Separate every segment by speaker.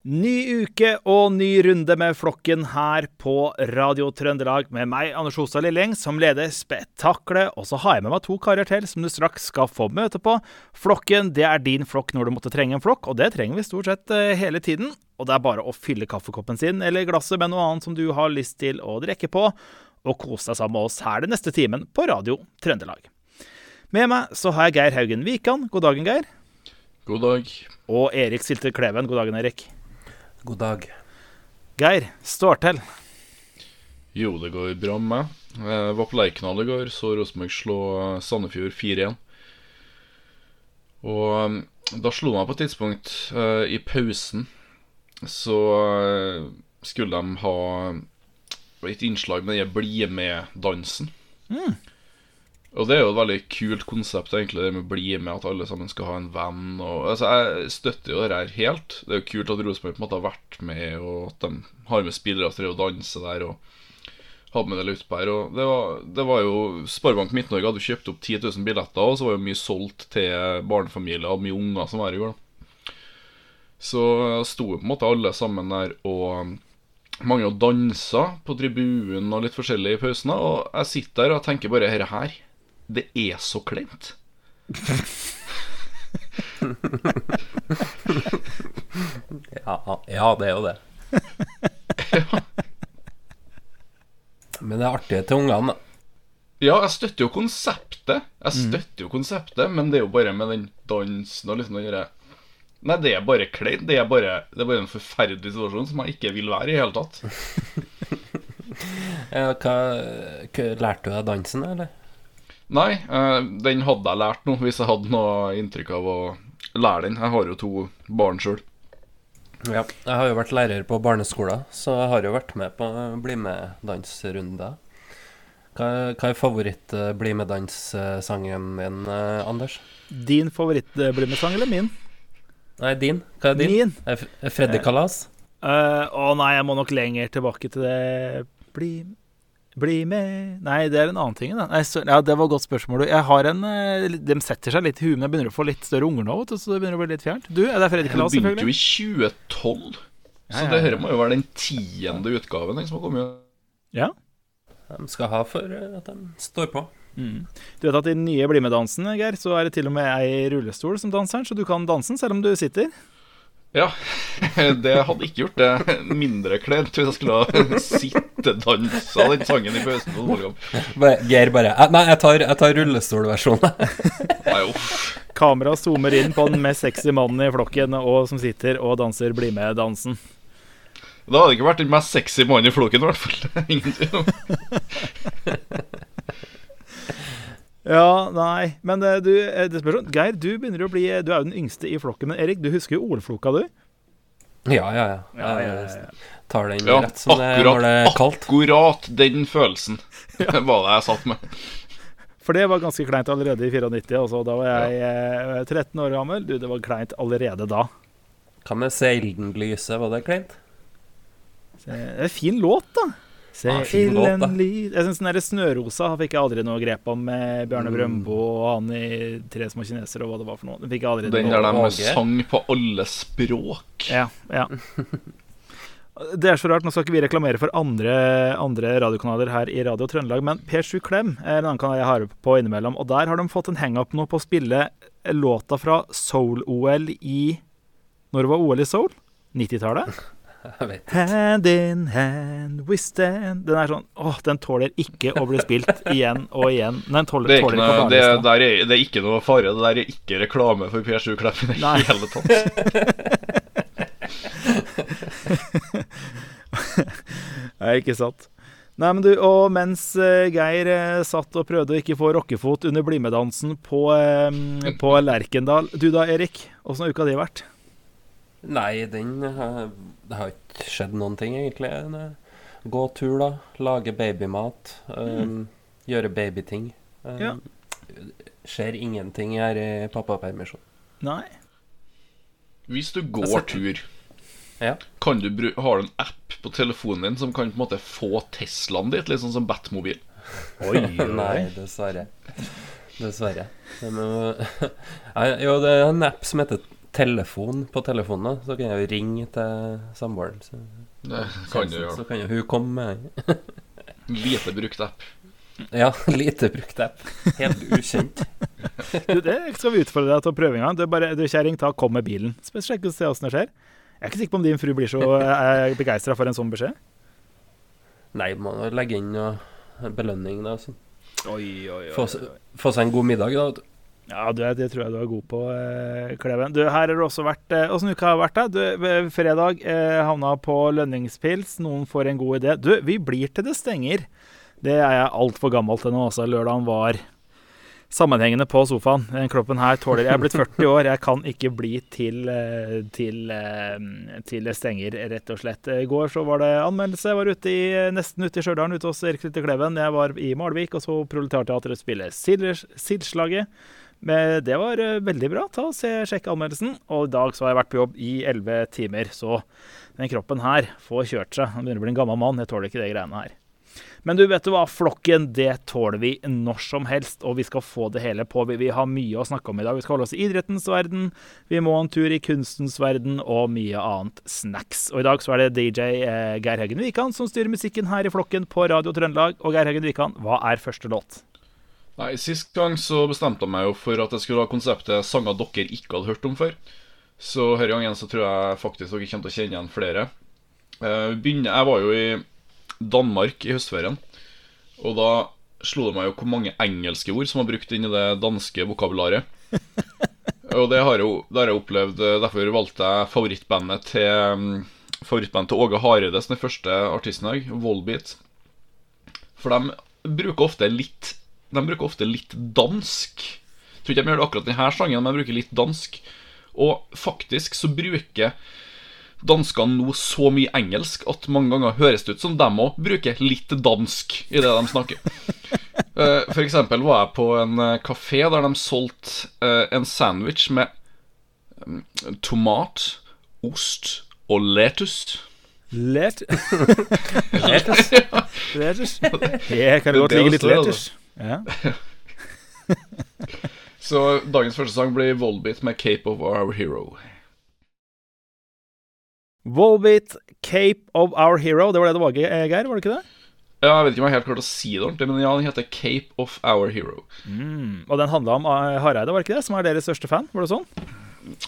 Speaker 1: Ny uke og ny runde med flokken her på Radio Trøndelag med meg, Anders Ostad Lilleng, som leder spetakkelet. Og så har jeg med meg to karer til som du straks skal få møte på. Flokken det er din flokk når du måtte trenge en flokk, og det trenger vi stort sett eh, hele tiden. Og det er bare å fylle kaffekoppen sin eller glasset med noe annet som du har lyst til å drikke på, og kose deg sammen med oss her den neste timen på Radio Trøndelag. Med meg så har jeg Geir Haugen Wikan. God dagen, Geir.
Speaker 2: God dag.
Speaker 1: Og Erik Silte Kleven. God dagen, Erik.
Speaker 3: God dag.
Speaker 1: Geir, står til.
Speaker 2: Jo, det går bra med meg. Jeg var på Lerkendal i går, så Rosenborg slå Sandefjord 4-1. Og um, da slo meg på et tidspunkt eh, i pausen Så eh, skulle de ha et innslag med den Bli med-dansen. Og det er jo et veldig kult konsept, egentlig, det med å bli med, at alle sammen skal ha en venn. Og, altså, Jeg støtter jo det her helt. Det er jo kult at Rosenborg på en måte har vært med, og at de har med spillere som driver og danser der. og hadde med det litt på her Og det var, det var jo Sparebank Midt-Norge hadde jo kjøpt opp 10 000 billetter, og så var jo mye solgt til barnefamilier og mye unger som var her i går. da Så sto på en måte alle sammen der og mange og dansa på tribunen og litt forskjellig i pausene. Og jeg sitter der og tenker bare Dette her, det er så kleint.
Speaker 3: Ja, ja, det er jo det. Men det er artig til ungene, da.
Speaker 2: Ja, jeg støtter jo konseptet, Jeg støtter jo konseptet men det er jo bare med den dansen og liksom den derre Nei, det er bare kleint. Det, det er bare en forferdelig situasjon som jeg ikke vil være i hele tatt.
Speaker 3: Ja, hva, hva, lærte du deg dansen, eller?
Speaker 2: Nei, eh, den hadde jeg lært nå, hvis jeg hadde noe inntrykk av å lære den. Jeg har jo to barn sjøl.
Speaker 3: Ja. Jeg har jo vært lærer på barneskolen, så jeg har jo vært med på Bli med-dansrunder. Hva, hva er favoritt-bli med-dans-sangen din, eh, Anders?
Speaker 1: Din favoritt-blimesang eller min?
Speaker 3: Nei, din. Hva er din?
Speaker 1: Min?
Speaker 3: Er Freddy Kalas?
Speaker 1: Uh, å nei, jeg må nok lenger tilbake til det Bli, bli med Nei, det er en annen ting. Da. Nei, så, ja, det var et godt spørsmål. Jeg har en eh, De setter seg litt i huet, men jeg begynner å få litt større unger nå, vet du, så det begynner å bli litt fjernt. Du, er det Fredrik
Speaker 2: selvfølgelig.
Speaker 1: Det
Speaker 2: begynte jo i 2012.
Speaker 1: Ja,
Speaker 2: Så
Speaker 1: ja,
Speaker 2: det
Speaker 1: ja.
Speaker 2: her må jo være den tiende utgaven som har kommet.
Speaker 1: Ja.
Speaker 3: De skal ha for eh, at de står på.
Speaker 1: Mm. Du vet at i den nye Bli med-dansen, Geir, så er det til og med ei rullestol som danser så du kan danse selv om du sitter.
Speaker 2: Ja, det hadde ikke gjort det mindre kleint hvis jeg skulle ha sittedansa den sangen i pausen. på.
Speaker 3: Bare- Geir bare eh, Nei, jeg tar, jeg tar rullestolversjonen.
Speaker 1: Kamera zoomer inn på den mest sexy mannen i flokken og som sitter og danser Bli med-dansen.
Speaker 2: Da hadde det ikke vært den mest sexy mannen i flokken, i hvert fall. Ingen tvil om.
Speaker 1: Ja, nei, men eh, du, eh, det spørs Geir, du begynner å bli Du er jo den yngste i flokken, men Erik, du husker jo OL-floka, du?
Speaker 3: Ja, ja, ja.
Speaker 1: Ja, ja, ja, ja.
Speaker 3: Jeg tar den
Speaker 2: Ja,
Speaker 3: rett som det er når det er
Speaker 2: akkurat,
Speaker 3: kaldt.
Speaker 2: akkurat den følelsen var det jeg satt med.
Speaker 1: For det var ganske kleint allerede i 94, Også. da var jeg ja. 13 år gammel. Du, det var kleint allerede da.
Speaker 3: Hva med Seildenlyset, var det kleint?
Speaker 1: Det er en fin låt, da.
Speaker 3: Ja, ah,
Speaker 1: ilden lyd Jeg syns den derre Snørosa fikk jeg aldri noe grep om med Bjarne
Speaker 3: Mm.
Speaker 1: Brøndbo og han i Tre små kinesere og hva det var for noe. Den fikk jeg aldri
Speaker 2: Den der de sang på alle språk.
Speaker 1: Ja, ja. Det er så rart, Nå skal ikke vi reklamere for andre, andre radiokanaler her i Radio Trøndelag, men P7 Klem er en annen kanal jeg har på innimellom. Og der har de fått en hang-up nå på å spille låta fra Soul-OL i Når det var OL i Soul? 90-tallet? Hand in hand we stand Den er sånn Åh, den tåler ikke å bli spilt igjen og igjen. Den tåler,
Speaker 2: Det er, ikke
Speaker 1: tåler
Speaker 2: noe,
Speaker 1: ikke
Speaker 2: det, er, det er ikke noe fare. Det der er ikke reklame for P7 Klepp i det
Speaker 1: Nei.
Speaker 2: hele tatt.
Speaker 1: Nei, ikke sant. Nei, men du, og mens eh, Geir eh, satt og prøvde å ikke få rockefot under BlimE-dansen på, eh, på Lerkendal Du da, Erik? Åssen har uka di vært?
Speaker 3: Nei, den Det har ikke skjedd noen ting, egentlig. Gå tur, da. Lage babymat. Um, Gjøre babyting. Um,
Speaker 1: Ja.
Speaker 3: Skjer ingenting her i pappapermisjon.
Speaker 1: Nei.
Speaker 2: Hvis du går tur,
Speaker 3: Ja.
Speaker 2: kan du bru har du en app på telefonen din som kan på en måte få Teslaen ditt, litt sånn som Batmobil?
Speaker 3: Nei, dessverre. Dessverre. Det må, jo, det er en app som heter telefon på telefonen, da, så kan jeg jo ringe til samboeren. Så,
Speaker 2: Det kan du gjøre.
Speaker 3: så kan jo hun komme med
Speaker 2: Lite brukt app.
Speaker 3: Ja, lite brukt app. Helt ukjent.
Speaker 1: Du, det skal vi utfordre deg til å prøve en gang. Du, bare, du kjerring, ta kom med bilen. Sjekk og se åssen det skjer. Jeg er ikke sikker på om din fru blir så uh, begeistra for en sånn beskjed.
Speaker 3: Nei, må jo legge inn noe belønning, da. Så.
Speaker 1: Oi, oi,
Speaker 3: Få, få seg en god middag, da.
Speaker 1: Ja, du, det tror jeg du er god på, eh, Kleven. Du, her har du også vært eh, Åssen uka har vært, da? Du, eh, fredag eh, havna på lønningspils. Noen får en god idé. Du, vi blir til det stenger. Det er jeg altfor gammel til nå. Altså, lørdagen var sammenhengende på sofaen. Den kroppen her tåler Jeg er blitt 40 år. Jeg kan ikke bli til, til, til det stenger, rett og slett. I går så var det anmeldelse. Jeg var ute i, nesten ute i Stjørdal, ute hos Erik Lytte Kleven. Jeg var i Malvik og så Proletarteatret spille Silslaget. Men det var eh, veldig bra. Ta og se, Sjekk anmeldelsen. Og i dag så har jeg vært på jobb i elleve timer, så den kroppen her får kjørt seg. Han begynner å bli en gammel mann. Jeg tåler ikke de greiene her. Men du vet du hva, flokken, det tåler vi når som helst, og vi skal få det hele på. Vi, har mye å snakke om i dag. Vi skal holde oss i idrettens verden, vi må en tur i kunstens verden, og mye annet snacks. Og i dag så er det DJ eh, Geir Haugen Wikan som styrer musikken her i flokken på Radio Trøndelag. Og Geir Haugen Wikan, hva er første låt?
Speaker 2: Nei, Sist gang så bestemte jeg meg jo for at jeg skulle ha konseptet sanger dere ikke hadde hørt om før. Så denne gangen så tror jeg faktisk dere kommer til å kjenne igjen flere. Eh, jeg var jo i Danmark i høstferien, og da slo det meg jo hvor mange engelske ord som var brukt inn i det danske vokabularet. Og det har, jeg, jo- det har jeg opplevd. Derfor valgte jeg favorittbandet til mm, Favorittbandet til Åge Hareide, som den første artisten her, Volbeat. For de bruker ofte litt De bruker ofte litt dansk. Jeg tror ikke de gjør det akkurat i denne sangen, men de bruker litt dansk. Og faktisk så bruker danskene nå så mye engelsk at mange ganger høres det ut som de òg bruker litt dansk i det de snakker. Eh, For eksempel var jeg på en eh, kafé der de solgte eh, en sandwich med mm, tomat, ost og letus.
Speaker 1: Let... Letus. Letus. Jeg kan godt ligge litt letus. Ja.
Speaker 2: Så dagens første sang blir Volbeat med 'Cape of Our Hero'.
Speaker 1: Volbeat, Cape of Our Hero. Det var det det var, Geir? Var det ikke det?
Speaker 2: Ja, Jeg vet ikke om jeg helt klarte å si det ordentlig, men ja, den heter 'Cape of Our Hero'.
Speaker 1: Og den handla om eh, Hareide, var det ikke det? Som er deres største fan? Var det sånn?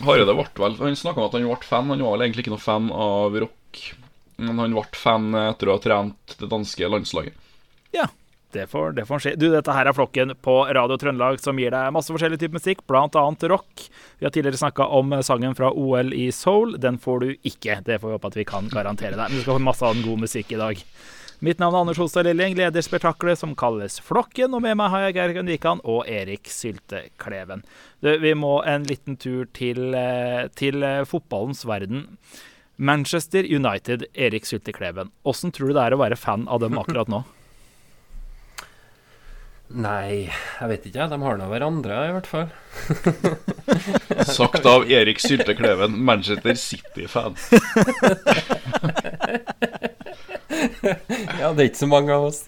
Speaker 2: Hareide ble vel Han snakka om at han ble fan. Han var vel egentlig ikke noe fan av rock, men han ble fan etter å ha trent det danske landslaget.
Speaker 1: Ja. Det får, det får skje. Du, dette her er flokken på Radio Trøndelag som gir deg masse forskjellig type musikk, annet rock. Vi har tidligere snakka om sangen fra OL i Seoul. Den får du ikke. Det får vi håpe at vi kan garantere deg. Men du skal få masse annen god musikk i dag. Mitt navn er Anders Holstad Lilling, leder spetakkelet som kalles Flokken. Og med meg har jeg Geir Gundikan og Erik Syltekleven. Du, vi må en liten tur til, eh, til eh, fotballens verden. Manchester United, Erik Syltekleven. Åssen tror du det er å være fan av dem akkurat nå?
Speaker 3: Nei, jeg vet ikke. De har nå hverandre, i hvert fall.
Speaker 2: Sagt av Erik Syltekleven, Manchester City-fan.
Speaker 3: Ja, det er ikke så mange av oss.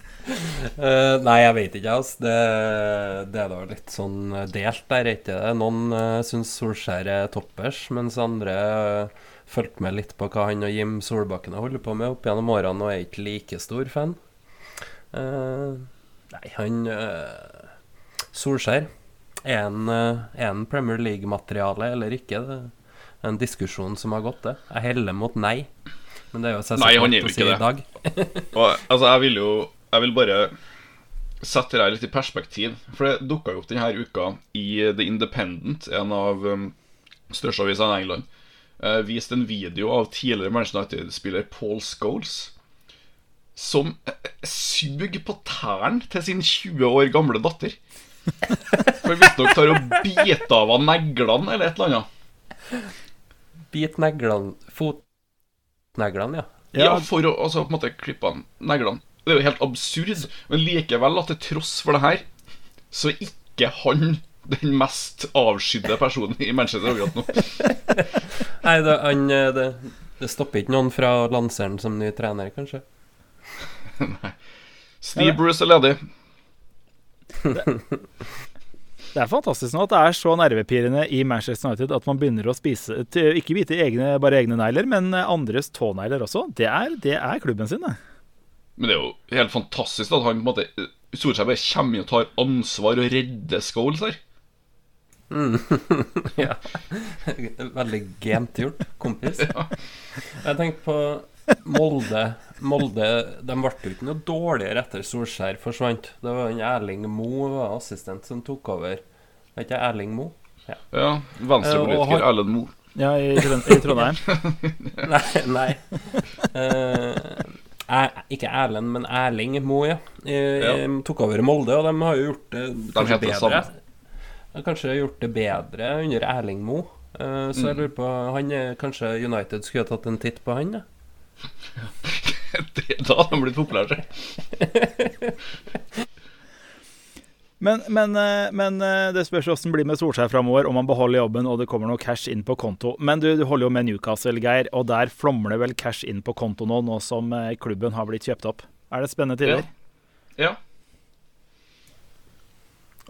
Speaker 3: Uh, nei, jeg vet ikke, altså. Det, det er da litt sånn delt der, er ikke det? Noen uh, syns Solskjær er toppers, mens andre uh, fulgte med litt på hva han og Jim Solbakken har holdt på med opp gjennom årene, og er ikke like stor fan. Eh, nei, han uh, Solskjær er en, eh, er Premier League-materiale eller ikke? Det er en diskusjon som har gått, det. Jeg heller mot nei. Men det er jo
Speaker 2: Nei, han er jo
Speaker 3: å si
Speaker 2: det.
Speaker 3: i dag.
Speaker 2: Og, altså, jeg vil jo Jeg vil bare sette det litt i perspektiv. For det dukka jo opp denne uka i The Independent, en av um, største avisene i England. Uh, viste en video av tidligere Manchester United-spiller Paul Scholes. Som uh, suger på tærne til sin 20 år gamle datter. For visstnok tar og biter av av neglene eller et eller annet.
Speaker 3: Bit neglene Fotneglene, ja.
Speaker 2: Ja, for å altså, på en måte klippe av neglene. Det er jo helt absurd. Men likevel, at til tross for det her, så er ikke han den mest avskydde personen i Manchester akkurat nå.
Speaker 3: Nei, det, han, eh, det, det stopper ikke noen fra å lansere han som ny trener, kanskje.
Speaker 2: Steve Bruce er ledig.
Speaker 1: Det er fantastisk nå at det er så nervepirrende i Manchester United at man begynner å spise Ikke bite egne, bare egne negler, men andres tånegler også. Det er, det er klubben sin, det.
Speaker 2: Men det er jo helt fantastisk at han på en måte Solskjær bare kommer inn og tar ansvar og redder Scholes her.
Speaker 3: Ja. Veldig gent gjort, kompis. Jeg tenkte på Molde. Molde De ble jo ikke noe dårligere etter Solskjær forsvant. Det var en Erling Moe var assistent som tok over. Vet ikke Erling Moe? Ja.
Speaker 2: Ja,
Speaker 3: Eh,
Speaker 2: Venstrepolitiker
Speaker 3: uh,
Speaker 2: Erlend Moe.
Speaker 1: Ja, i, i Trondheim.
Speaker 3: Nei, nei. Uh, er, ikke Erlend, men Erling Moe, ja. I,
Speaker 2: Ja.
Speaker 3: eh, Tok over Molde, og de har jo gjort det de
Speaker 2: heter
Speaker 3: bedre.
Speaker 2: samme.
Speaker 3: De har kanskje gjort det bedre under Erling Moe. Uh, så jeg lurer på han Kanskje United skulle ha tatt en titt på han? da?
Speaker 2: Det, da hadde han blitt populær, tror.
Speaker 1: Men, men, eh, men eh, det spørs hvordan det blir med Solskjær framover, om han beholder jobben og det kommer noe cash inn på konto. Men du, du holder jo med Newcastle, Geir, og der flommer det vel cash inn på konto nå, nå som eh, klubben har blitt kjøpt opp. Er det spennende tider?
Speaker 2: Ja.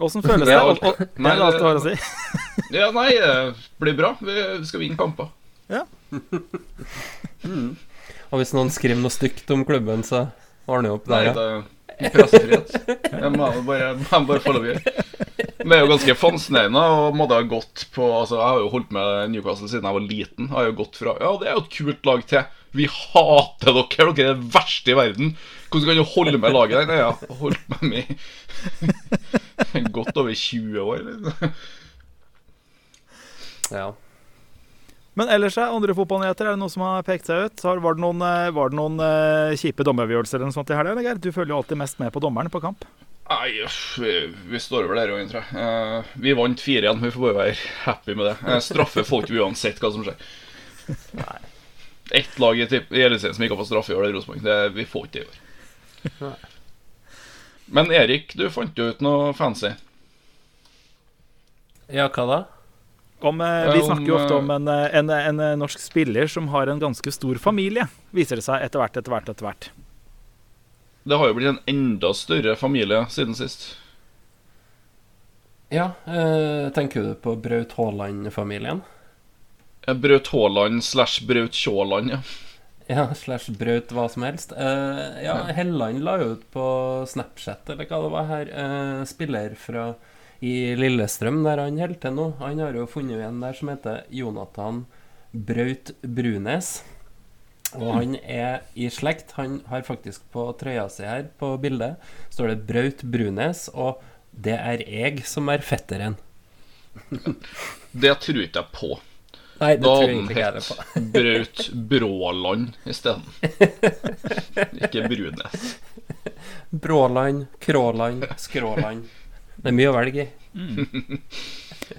Speaker 1: Åssen føles det?
Speaker 2: Ja,
Speaker 1: Og- og-
Speaker 2: nei,
Speaker 1: det er alt du har å si.
Speaker 2: ja, nei, det blir bra. Vi skal vinne kamper.
Speaker 3: Og hvis noen skriver noe stygt om klubben, så ordner jo opp
Speaker 2: Nei,
Speaker 3: der.
Speaker 2: det
Speaker 3: Ja.
Speaker 2: jo pressefrihet. Jeg må bare, må bare få lov å gjøre. Det er jo ganske fascinerende og måtte ha gått på Altså, Jeg har jo holdt med Newcastle siden jeg var liten. Jeg har jo gått fra Ja, det er jo et kult lag til Vi hater dere, dere er det verste i verden. Hvordan kan du holde med laget der? Nei, jeg har holdt med meg i godt over 20 år. Liksom.
Speaker 3: Ja.
Speaker 1: Men ellers, er andre fotballnyheter, er det noe som har pekt seg ut? Har, var det noen, eh, var det noen eh, kjipe dommeravgjørelser eller noe sånt i helga, Geir? Du følger jo alltid mest med på dommeren på kamp.
Speaker 2: Nei, vi, vi står over der òg, tror jeg. Uh, vi vant 4-1. Vi får bare være happy med det. Jeg straffer folk uansett hva som skjer. Ett lag i, i Eliteserien som ikke har fått straffe i år, det er Rosenborg. Vi får ikke det i år.
Speaker 3: Nei.
Speaker 2: Men Erik, du fant jo ut noe fancy.
Speaker 3: ja, hva da?
Speaker 1: Om, eh, vi snakker jo ofte
Speaker 2: eh,
Speaker 1: om en, eh, en, en eh, norsk spiller som har en ganske stor familie, viser det seg etter hvert, etter hvert, etter hvert.
Speaker 2: Det har jo blitt en enda større familie siden sist.
Speaker 3: Ja, eh, tenker du på Braut Haaland-familien?
Speaker 2: Eh, Braut Haaland slash Braut Tjåland, ja.
Speaker 3: Ja, slash Braut hva som helst. Eh, ja, Helland la jo ut på Snapchat, eller hva det var her, eh, spiller fra i Lillestrøm, der han holder til nå. Han har jo funnet en der som heter Jonathan Braut Brunes. Og han er i slekt. Han har faktisk på trøya si her, på bildet, står det Braut Brunes, og det er jeg som er fetteren.
Speaker 2: Det tror ikke jeg på.
Speaker 3: Nei, det
Speaker 2: Da
Speaker 3: tror
Speaker 2: hadde
Speaker 3: på.
Speaker 2: hett Braut Bråland isteden. Ikke Brunes.
Speaker 3: Bråland, Kråland, Skråland. Det er mye å velge i.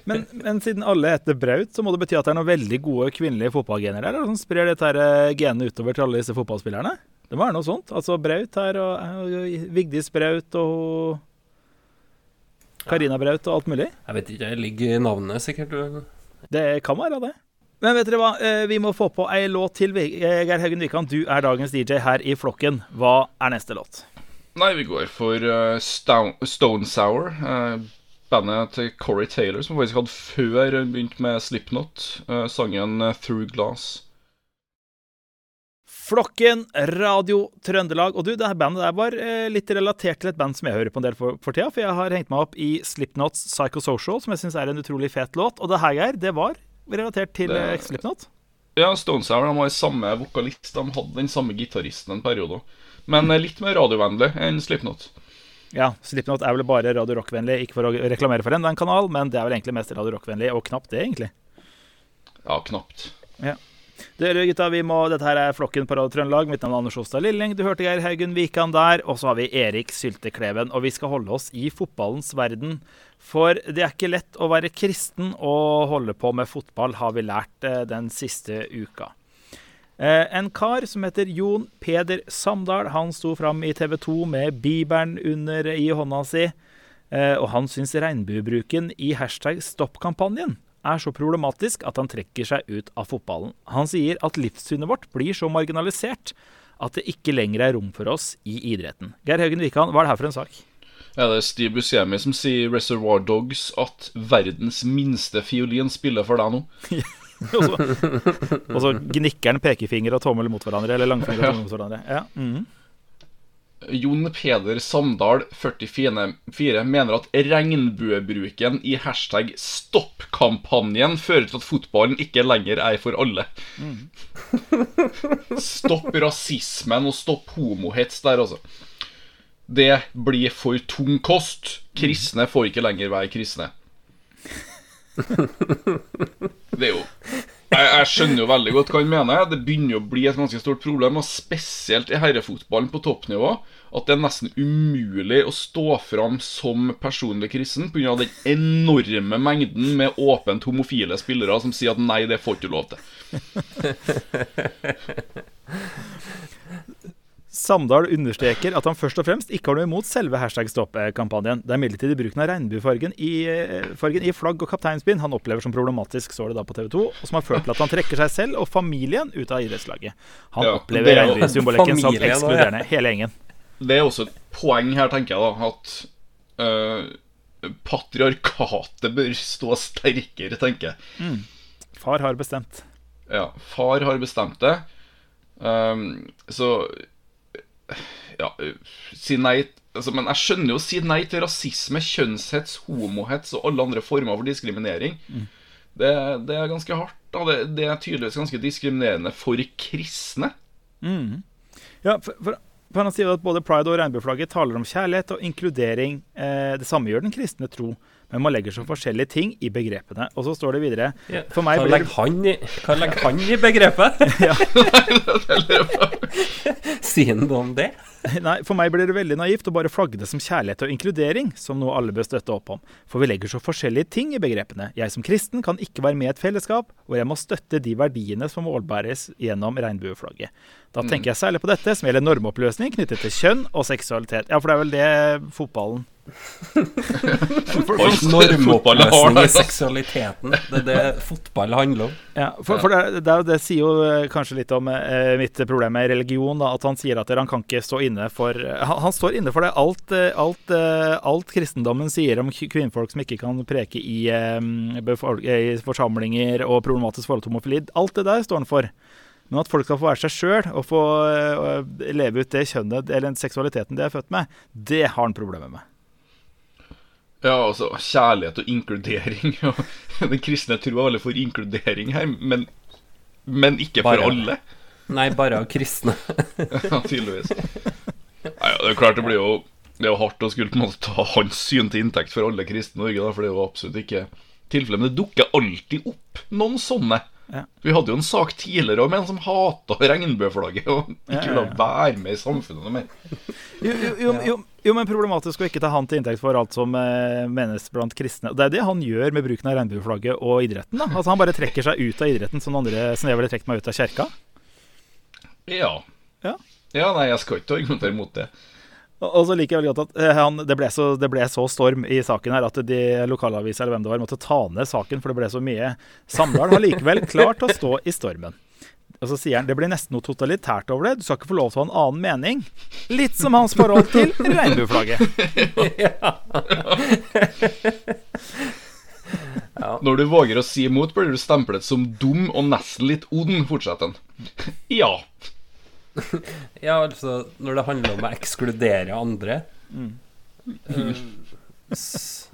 Speaker 1: Men, men siden alle heter Braut, så må det bety at det er noen veldig gode kvinnelige fotballgener der, som sprer dette her eh, genet utover til alle disse fotballspillerne? Det må være noe sånt. Altså Braut her, og, og Vigdis Braut og Karina Braut og alt mulig.
Speaker 3: Jeg vet ikke, jeg ligger i navnet sikkert.
Speaker 1: Det kan være det. Men vet dere hva, Eh, vi må få på ei låt til. Eh, Geir Haugen Wikan, du er dagens DJ her i flokken. Hva er neste låt?
Speaker 2: Nei, vi går for uh, Stone, Sour. Uh, bandet til Corey Taylor, som faktisk hadde før begynt med Slipknot. uh, sangen 'Through Glass'.
Speaker 1: Flokken, Radio Trøndelag. Og du, det her bandet der var eh, litt relatert til et band som jeg hører på en del for, for tida. For jeg har hengt meg opp i Slipknots Psychosocial, som jeg syns er en utrolig fet låt. Og det her, Geir, det var relatert til
Speaker 2: Det-
Speaker 1: Slipknot.
Speaker 2: Ja, Stone Sour de var samme vokalist. De hadde den samme gitaristen en periode. Men eh, litt mer radiovennlig enn Slipknot.
Speaker 1: Ja, Slipknot er vel bare radio rock-vennlig. Ikke for å reklamere for en, en kanal, men det er vel egentlig mest radio rock-vennlig, og knapt det, egentlig.
Speaker 2: Ja, knapt. Ja.
Speaker 1: Dere gutta, vi må, Dette her er Flokken på Radio Trøndelag. Mitt navn er Anders Ostad Lilling. Du hørte Geir Haugen Wikan der. Og så har vi Erik Syltekleven. Og vi skal holde oss i fotballens verden. For det er ikke lett å være kristen og holde på med fotball, har vi lært eh, den siste uka. Eh, en kar som heter Jon Peder Samdal, han sto fram i TV 2 med bibelen under i hånda si. Eh, og han syns regnbuebruken i hashtag stopp-kampanjen er så problematisk at han trekker seg ut av fotballen. Han sier at livssynet vårt blir så marginalisert at det ikke lenger er rom for oss i idretten. Geir Haugen Wikan, hva er det her for en sak?
Speaker 2: Er det Steve Buscemi som sier i Reservoir Dogs at verdens minste fiolin spiller for deg nå?
Speaker 1: Og så, og så gnikker han pekefinger og tommel mot hverandre. Eller langfinger og tommel mot hverandre. Ja. Mm.
Speaker 2: Jon Peder Samdal, 44, mener at regnbuebruken i hashtag stopp-kampanjen fører til at fotballen ikke lenger er for alle. stopp rasismen og stopp homohets der, altså. Det blir for tung kost. Kristne får ikke lenger være kristne. Det er jo jeg, jeg skjønner jo veldig godt hva han mener. Det begynner jo å bli et ganske stort problem, og spesielt i herrefotballen på toppnivå. At det er nesten umulig å stå fram som personlig kristen pga. den enorme mengden med åpent homofile spillere som sier at nei, det får du lov til.
Speaker 1: Samdal understreker at han først og fremst ikke har noe imot selve hashtag stopp-kampanjen. Det er imidlertid bruken av regnbuefargen i, i flagg og kapteinsbind han opplever som problematisk, står det da på TV 2, og som har ført til at han trekker seg selv og familien ut av idrettslaget. Han
Speaker 2: Ja,
Speaker 1: opplever
Speaker 2: er
Speaker 1: regnbuesymbolikken som ekskluderende, hele gjengen.
Speaker 2: Det er også et poeng her, tenker jeg, da, at øh, patriarkatet bør stå sterkere, tenker jeg.
Speaker 1: Far har bestemt.
Speaker 2: Ja, far har bestemt det. Um, så Ja, øh, si nei altså, Men jeg skjønner jo å si nei til rasisme, kjønnshets, homohets og alle andre former for diskriminering. Det, det er ganske hardt. Da. Det, det er tydeligvis ganske diskriminerende for kristne.
Speaker 1: Ja, for, for, for han sier at både pride og regnbueflagget taler om kjærlighet og inkludering. Eh, det samme gjør den kristne tro, men man legger så forskjellige ting i begrepene. Og så står det videre
Speaker 3: Ja.
Speaker 1: For meg blir
Speaker 3: legger han i, hva legger han i begrepet? Sier han noe om det?
Speaker 1: Nei, For meg blir det veldig naivt å bare flagge det som kjærlighet og inkludering, som noe alle bør støtte opp om. For vi legger så forskjellige ting i begrepene. Jeg som kristen kan ikke være med i et fellesskap, og jeg må støtte de verdiene som målbæres gjennom regnbueflagget. Da tenker jeg særlig på dette som gjelder normoppløsning knyttet til kjønn og seksualitet. Ja, for det er vel det fotballen
Speaker 3: Normoppløsning i seksualiteten. Det er det fotball handler om.
Speaker 1: Ja, for, for det, det, det sier jo eh, kanskje litt om eh, mitt problem med religion. Da, at han sier at han kan ikke stå inne for eh, Han, han står inne for det. Alt, eh, alt, alt kristendommen sier om kvinnfolk som ikke kan preke i, eh, i forsamlinger og problematisk forhold til homofili, alt det der står han for. Men at folk skal få være seg sjøl og få leve ut det kjønnet eller seksualiteten de er født med, det har han problemer med.
Speaker 2: Ja, altså kjærlighet og inkludering. Og den kristne troa er veldig for inkludering her, men, men ikke for alle.
Speaker 3: Nei, bare av kristne.
Speaker 2: Ja, tydeligvis. Nei, ja, det er klart det blir jo Det er jo hardt å skulle på en måte ta hans syn til inntekt for alle kristne i Norge, da, for det er jo absolutt ikke tilfellet. Men det dukker alltid opp noen sånne.
Speaker 1: Ja.
Speaker 2: Vi hadde jo en sak tidligere om en som hata regnbueflagget og ikke ville være med i samfunnet noe mer.
Speaker 1: Jo, jo, jo, jo, jo, men problematisk å ikke ta han til inntekt for alt som eh, menes blant kristne. Det er det han gjør med bruken av regnbueflagget og idretten. da. Altså Han bare trekker seg ut av idretten som andre som jeg ville trukket meg ut av kjerka.
Speaker 2: Ja.
Speaker 1: Ja.
Speaker 2: Ja, nei, jeg skal ikke argumentere mot det.
Speaker 1: Og og så liker jeg veldig godt at eh, han, det, ble så, det ble så storm i saken her at de lokalavisa eller hvem det var, måtte ta ned saken, for det ble så mye. Samdal har likevel klart å stå i stormen. Og så sier han det blir nesten noe totalitært over det. Du skal ikke få lov til å ha en annen mening. Litt som hans forhold til regnbueflagget.
Speaker 2: Når du våger å si imot, blir du stemplet som dum og nesten litt ond, fortsetter han. Ja.
Speaker 3: Ja, altså, når det handler om å ekskludere andre eh, s-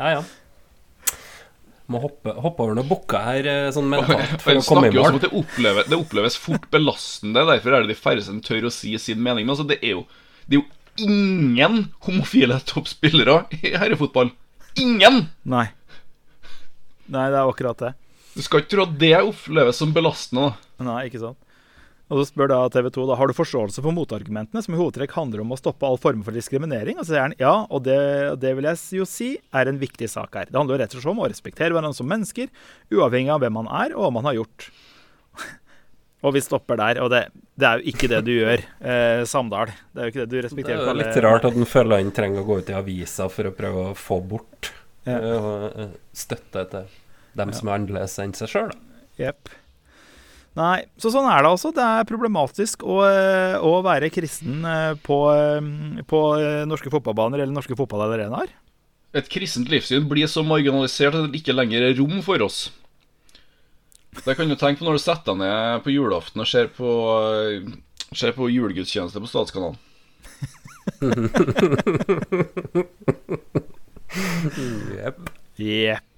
Speaker 3: Ja, ja. Må hoppe, hoppe over noen bukker her eh, sånn mentalt for å komme i mål.
Speaker 2: det oppleves, det oppleves fort belastende. Derfor er det de færreste som tør å si sin mening. Men altså, det er jo, det er jo ingen homofile toppspillere i herrefotball. Ingen!
Speaker 1: Nei. Nei, det er akkurat det.
Speaker 2: Du skal ikke tro at det oppleves som belastende.
Speaker 1: Nei, ikke sant. Og så spør da TV 2 da, har du forståelse for motargumentene, som i hovedtrekk handler om å stoppe all form for diskriminering. Og så sier han ja, og det, det vil jeg jo si er en viktig sak her. Det handler jo rett og slett om å respektere hverandre som mennesker, uavhengig av hvem man er og hva man har gjort. og vi stopper der. Og det, det er jo ikke det du gjør, eh, Samdal. Det er jo ikke det du respekterer.
Speaker 3: Det
Speaker 1: er
Speaker 3: jo litt rart at en føler han trenger å gå ut i avisa for å prøve å få bort
Speaker 1: Ja.
Speaker 3: eh, og, eh, støtte til dem som er annerledes enn seg sjøl.
Speaker 1: Jepp. Nei, så sånn er det altså. Det er problematisk å, eh, å være kristen eh, på, eh, på norske fotballbaner eller norske fotballarenaer.
Speaker 2: Et kristent livssyn blir så marginalisert at det ikke lenger er rom for oss. Det kan du tenke på når du setter deg ned på julaften og ser på, ser på julegudstjeneste på Statskanalen.
Speaker 3: Jepp.
Speaker 1: Jepp.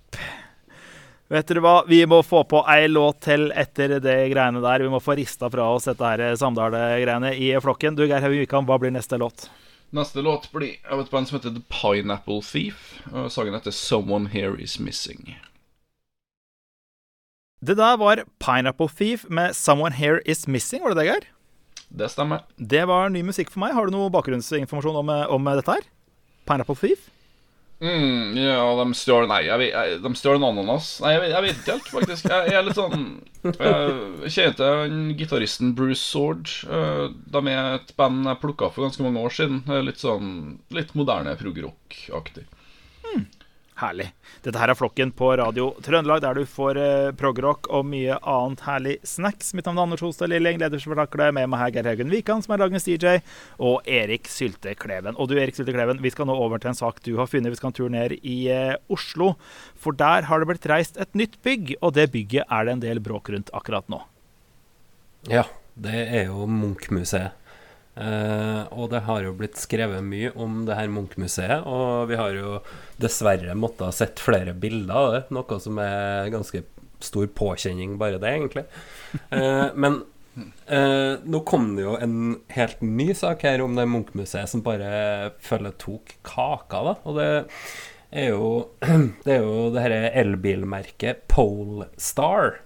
Speaker 1: Vet dere hva, vi må få på ei låt til etter det greiene der. Vi må få rista fra oss dette her Samdal-greiene i flokken. Du, Geir Haug Wikan, hva blir neste låt?
Speaker 2: Neste låt blir av et band som heter The Pineapple Thief. Og sangen heter Someone Here Is Missing.
Speaker 1: Det der var Pineapple Thief med Someone Here Is Missing, var det det, Geir?
Speaker 2: Det stemmer.
Speaker 1: Det var ny musikk for meg. Har du noe bakgrunnsinformasjon om, om dette her? Pineapple Thief?
Speaker 2: Mm, ja, de stjal Nei, jeg jeg, de stjal en ananas. Nei, jeg jeg vet ikke helt, faktisk. Jeg, jeg er litt sånn Jeg kjenner til han gitaristen Bruce Sword. Eh, De er et band jeg plukka for ganske mange år siden. Litt sånn Litt moderne prog-rock-aktig.
Speaker 1: Herlig. Dette her er Flokken på Radio Trøndelag, der du får eh, progrock og mye annet herlig snacks. Mitt navn er Anders Holstad Lilling, leder for Takle. Med meg her Geir Haugen Wikan, som er dagens DJ, og Erik Sylte Kleven. Og du, Erik Sylte Kleven, vi skal nå over til en sak du har funnet. Vi skal en tur ned i eh, Oslo. For der har det blitt reist et nytt bygg, og det bygget er det en del bråk rundt akkurat nå.
Speaker 3: Ja, det er jo Munch-museet. Eh, og det har jo blitt skrevet mye om det her Munch-museet, og vi har jo dessverre måttet sett flere bilder av det, noe som er ganske stor påkjenning, bare det, egentlig. Eh, men eh, nå kom det jo en helt ny sak her om det Munch-museet som bare følger tok kaka, da. Og det er jo det, er jo det her elbilmerket Polestar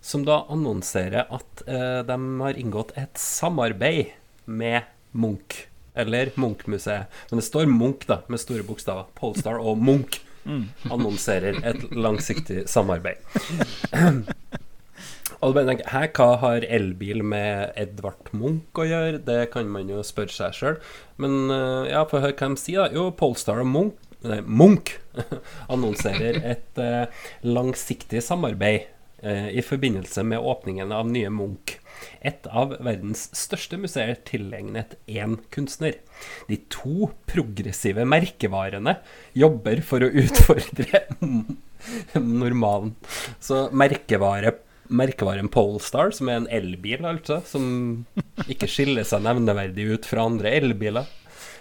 Speaker 3: som da annonserer at de har inngått et samarbeid med Munch. Eller Munch-museet. Men det står Munch, da, med store bokstaver. Polestar og Munch annonserer et langsiktig samarbeid. Og bare tenker, Hæ, hva har elbil med Edvard Munch å gjøre? Det kan man jo spørre seg sjøl. Men eh, ja, få høre hva de sier, da. Jo, Polestar og Munch, nei, Munch annonserer et eh, langsiktig samarbeid eh, i forbindelse med åpningen av nye Munch. Et av verdens største museer tilegnet én kunstner. De to progressive merkevarene jobber for å utfordre normalen. Så merkevare Merkevaren Polestar, som er en elbil, altså, som ikke skiller seg nevneverdig ut fra andre elbiler.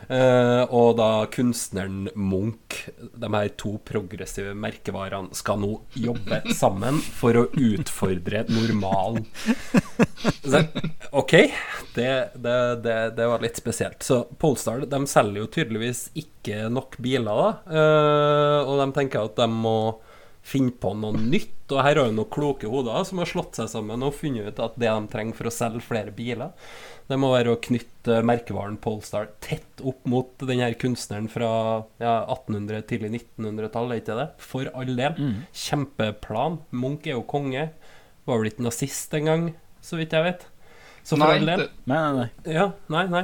Speaker 3: Eh, og da kunstneren Munch, de her to progressive merkevarene, skal nå jobbe sammen for å utfordre normalen. OK, det, det, det, det var litt spesielt. Så Polestar de selger jo tydeligvis ikke nok biler, da. Eh, og de tenker at de må finne på noe nytt. Og her har jo noen kloke hoder som har slått seg sammen og funnet ut at det de trenger for å selge flere biler, det må være å knytte merkevaren Polestar tett opp mot den her kunstneren fra ja, 1800-, tidlig 1900-tall, er ikke det? For all del. Kjempeplan. Munch er jo konge. Var vel ikke nazist engang, så vidt jeg vet. Så for
Speaker 2: Nei,
Speaker 3: all del
Speaker 2: det,
Speaker 1: Nei, nei, nei.
Speaker 3: ja, nei, nei.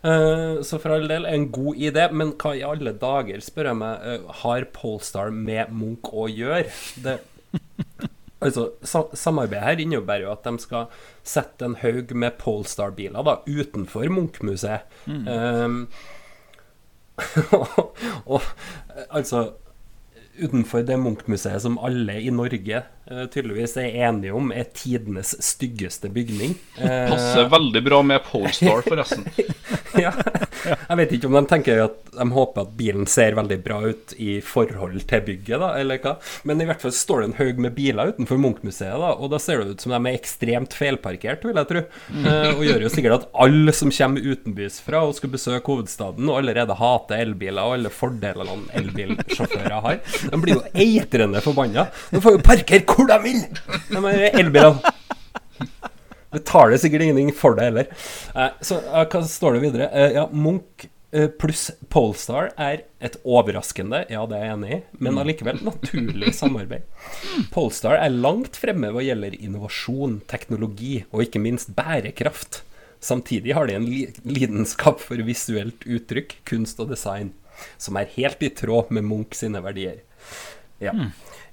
Speaker 3: Uh, så for all del en god idé, men hva i alle dager, spør jeg meg, uh, har Polestar med Munch å gjøre? Det, altså, Samarbeidet her innebærer jo at de skal sette en haug med Polestar-biler da, utenfor Munch-museet. Eh, og, og altså Utenfor det Munch-museet som alle i Norge uh, tydeligvis er enige om er tidenes styggeste bygning. Uh,
Speaker 2: passer veldig bra med Polestar, forresten.
Speaker 3: ja. Jeg vet ikke om de tenker at de håper at bilen ser veldig bra ut i forhold til bygget, da, eller hva. Men i hvert fall står det en haug med biler utenfor Munch-museet, da, og da ser det ut som de er ekstremt feilparkert, vil jeg tro. Eh, og gjør jo sikkert at alle som kommer utenbys fra og skal besøke hovedstaden, og allerede hater elbiler og alle fordelene elbilsjåfører har, de blir jo eitrende forbanna. De får jo parkere hvor de vil! De elbilene. Betaler sikkert ingenting for det heller. Eh, så eh, hva står det videre? Eh, ja, Munch pluss Polestar er et overraskende, ja det er jeg enig i, men allikevel naturlig samarbeid. Polestar er langt fremme hva gjelder innovasjon, teknologi og ikke minst bærekraft. Samtidig har de en lidenskap for visuelt uttrykk, kunst og design, som er helt i tråd med Munch sine verdier. Ja.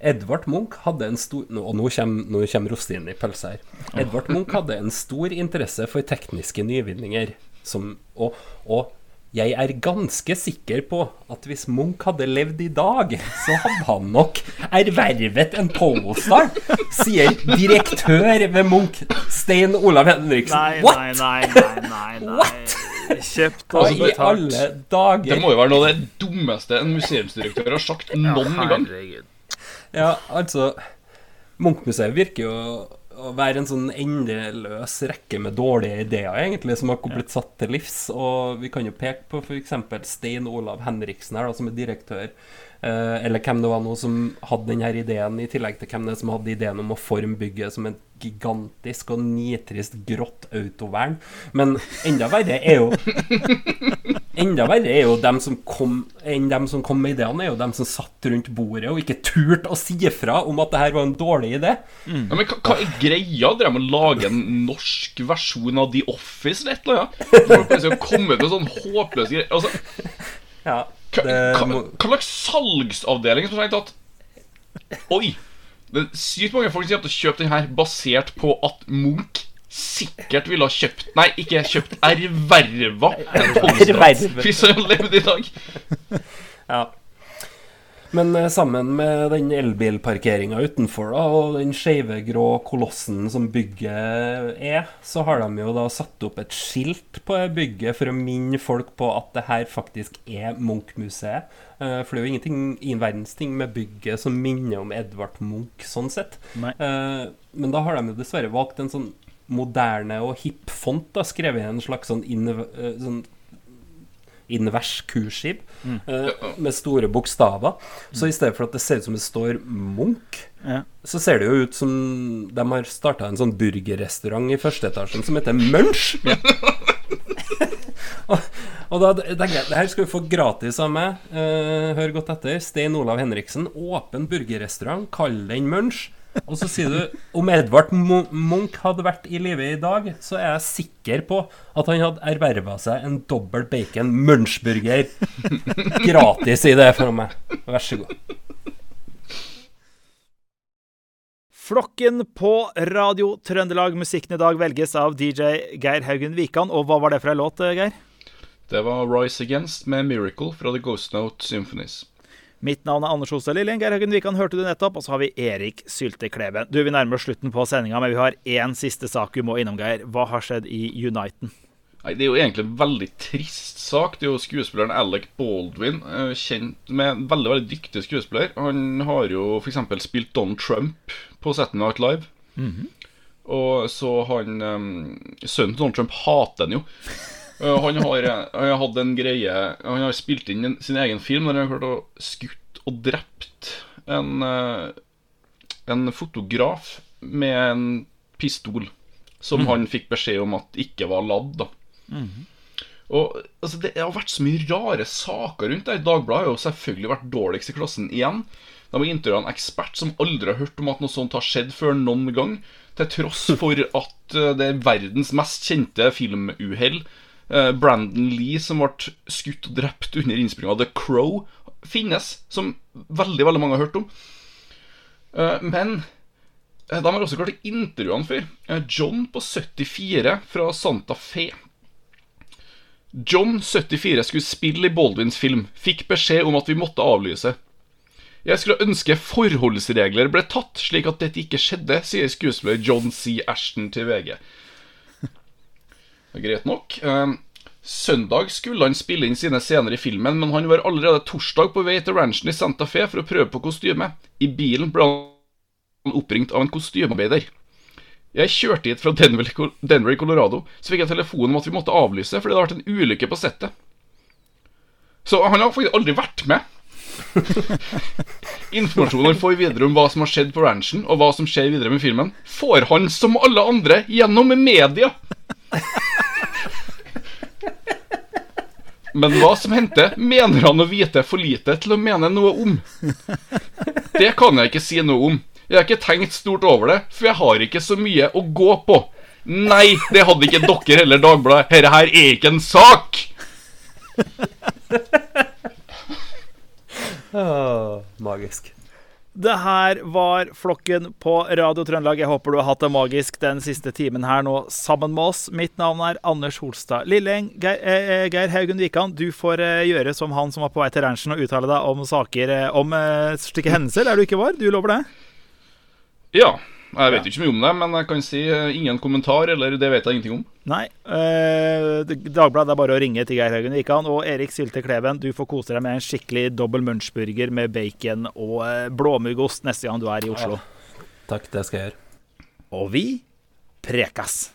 Speaker 3: Edvard Munch hadde en stor Og nå kommer, nå kommer rostinen i pølsa her. Edvard Munch hadde en stor interesse for tekniske nyvinninger. Som, og, og jeg er ganske sikker på at hvis Munch hadde levd i dag, så hadde han nok ervervet en Polestar, sier direktør ved Munch, Stein Olav Henriksen.
Speaker 1: Nei,
Speaker 3: What?!
Speaker 1: nei, nei, nei, nei, nei. Kjøpt
Speaker 3: og
Speaker 1: og
Speaker 3: i alle
Speaker 1: dager?
Speaker 2: Det må jo være noe av det dummeste en museumsdirektør har sagt noen gang.
Speaker 3: Ja, altså Munch-museet virker jo å være en sånn endeløs rekke med dårlige ideer, egentlig, som har blitt satt til livs. Og vi kan jo peke på f.eks. Stein Olav Henriksen her, da, som er direktør. Eh, eller hvem det var nå som hadde denne ideen, i tillegg til hvem det som hadde ideen om å forme bygget som et gigantisk og nitrist grått autovern. Men enda verre er jo Enda verre er jo dem som kom enn dem som kom med ideene, er jo dem som satt rundt bordet og ikke turte å si ifra om at det her var en dårlig idé.
Speaker 2: Ja, men hva, hva er greia? Dere må lage en norsk versjon av The Office eller et eller annet? Folk plutselig har kommet med sånn håpløse greier. Altså,
Speaker 3: Ja,
Speaker 2: hva,
Speaker 3: det
Speaker 2: hva,
Speaker 3: må,
Speaker 2: hva slags salgsavdeling som har tenkt at Oi! Det er sykt mange folk som kommer til å kjøpe den her basert på at Munch sikkert ville ha kjøpt Nei, ikke kjøpt, erverva en Polestar
Speaker 3: Ervervet.
Speaker 2: hvis levde i dag.
Speaker 3: ja. Men eh, sammen med den elbilparkeringa utenfor da, og den skeive grå kolossen som bygget er, så har de jo da satt opp et skilt på bygget for å minne folk på at det her faktisk er Munch-museet. Eh, For det er jo ingenting i verdens ting med bygget som minner om Edvard Munch, sånn sett.
Speaker 1: Nei.
Speaker 3: Eh, Men da har de jo dessverre valgt en sånn moderne og hipp font, da, skrevet i en slags sånn, inv eh, sånn invers kursiv eh, med store bokstaver. Så i stedet for at det ser ut som det står Munch,
Speaker 1: Ja.
Speaker 3: så ser det jo ut som de har starta en sånn burgerrestaurant i første etasjen som heter Munch. og, og da tenker jeg det her skal vi få gratis av meg. Eh, hør godt etter. Stein Olav Henriksen, åpen burgerrestaurant, kall den Munch. Og så sier du om Edvard Munch hadde vært i live i dag, så er jeg sikker på at han hadde erverva seg en dobbel bacon Munch-burger. Gratis i det for meg. Vær så god.
Speaker 1: Flokken på Radio Trøndelag. Musikken i dag velges av DJ Geir Haugen Wikan. Og hva var det for ei låt, Geir?
Speaker 2: Det var Rise Against med Miracle fra The Ghost Note Symphonies.
Speaker 1: Mitt navn er Anders Osa Lillien. Geir Haugen Wikan hørte du nettopp. Og så har vi Erik Syltekleven. Du, Vi nærmer oss slutten på sendinga, men vi har én siste sak vi må innom, Geir. Hva har skjedd i Uniten?
Speaker 2: Nei, Det er jo egentlig en veldig trist sak. Det er jo skuespilleren Alec Baldwin, eh, kjent med en veldig veldig dyktig skuespiller. Han har jo f.eks. spilt Don Trump på Saturday Night Live. Og så han um, Sønnen til Donald Trump hater han jo. Eh, han, har, eh, han har en greie Han har spilt inn sin egen film der han har klart å skutt og drept en, eh, en fotograf med en pistol. Som han fikk beskjed om at ikke var ladd. da og altså, Det har vært så mye rare saker rundt det. Dagbladet har jo selvfølgelig vært dårligst i klassen igjen. De har intervjua en ekspert som aldri har hørt om at noe sånt har skjedd før noen gang. Til tross for at det er verdens mest kjente filmuhell. Eh, Brandon Lee, som ble skutt og drept under innspillinga av The Crow, finnes. Som veldig veldig mange har hørt om. Eh, Men eh, de har også klart å intervjue han før. John på 74 fra Santa Fe. John, 74, skulle spille i Baldwins film. Fikk beskjed om at vi måtte avlyse. Jeg skulle ønske forholdsregler ble tatt, slik at dette ikke skjedde, sier skuespiller John C. Ashton til VG. Greit nok. Eh, Søndag skulle han spille inn sine scener i filmen, men han var allerede torsdag på vei til ranchen i Santa Fe for å prøve på kostyme. I bilen ble han oppringt av en kostymearbeider. Jeg kjørte hit fra Denver, i Colorado, så fikk jeg telefon om at vi måtte avlyse fordi det hadde vært en ulykke på settet. Så han har faktisk aldri vært med. Informasjonen han får videre om hva som har skjedd på ranchen, og hva som skjer videre med filmen, får han som alle andre gjennom media. Men hva som hendte, mener han å vite for lite til å mene noe om. Det kan jeg ikke si noe om. Jeg har ikke tenkt stort over det, for jeg har ikke så mye å gå på. Nei, det hadde ikke dere heller, Dagbladet. Dette her er ikke en sak.
Speaker 3: Oh, magisk.
Speaker 1: Det her var Flokken på Radio Trøndelag. Jeg håper du har hatt det magisk den siste timen her nå sammen med oss. Mitt navn er Anders Holstad Lilleng. Geir, eh, eh Geir Haugen Wikan, du får eh, gjøre som han som var på vei til ranchen og uttale deg om saker eh, om eh, slike hendelser der du ikke var. Du lover det?
Speaker 2: Ja. Jeg vet ikke mye om det, men jeg kan si eh, ingen kommentar, eller det vet jeg ingenting om.
Speaker 1: Nei. Eh, Dagbladet er bare å ringe til Geir Haugen Wikan. Og Erik Sylte Kleven, du får kose deg med en skikkelig dobbel munchburger med bacon og eh, blåmuggost neste gang du er i Oslo.
Speaker 3: Takk, det skal jeg gjøre.
Speaker 1: Og vi prekas!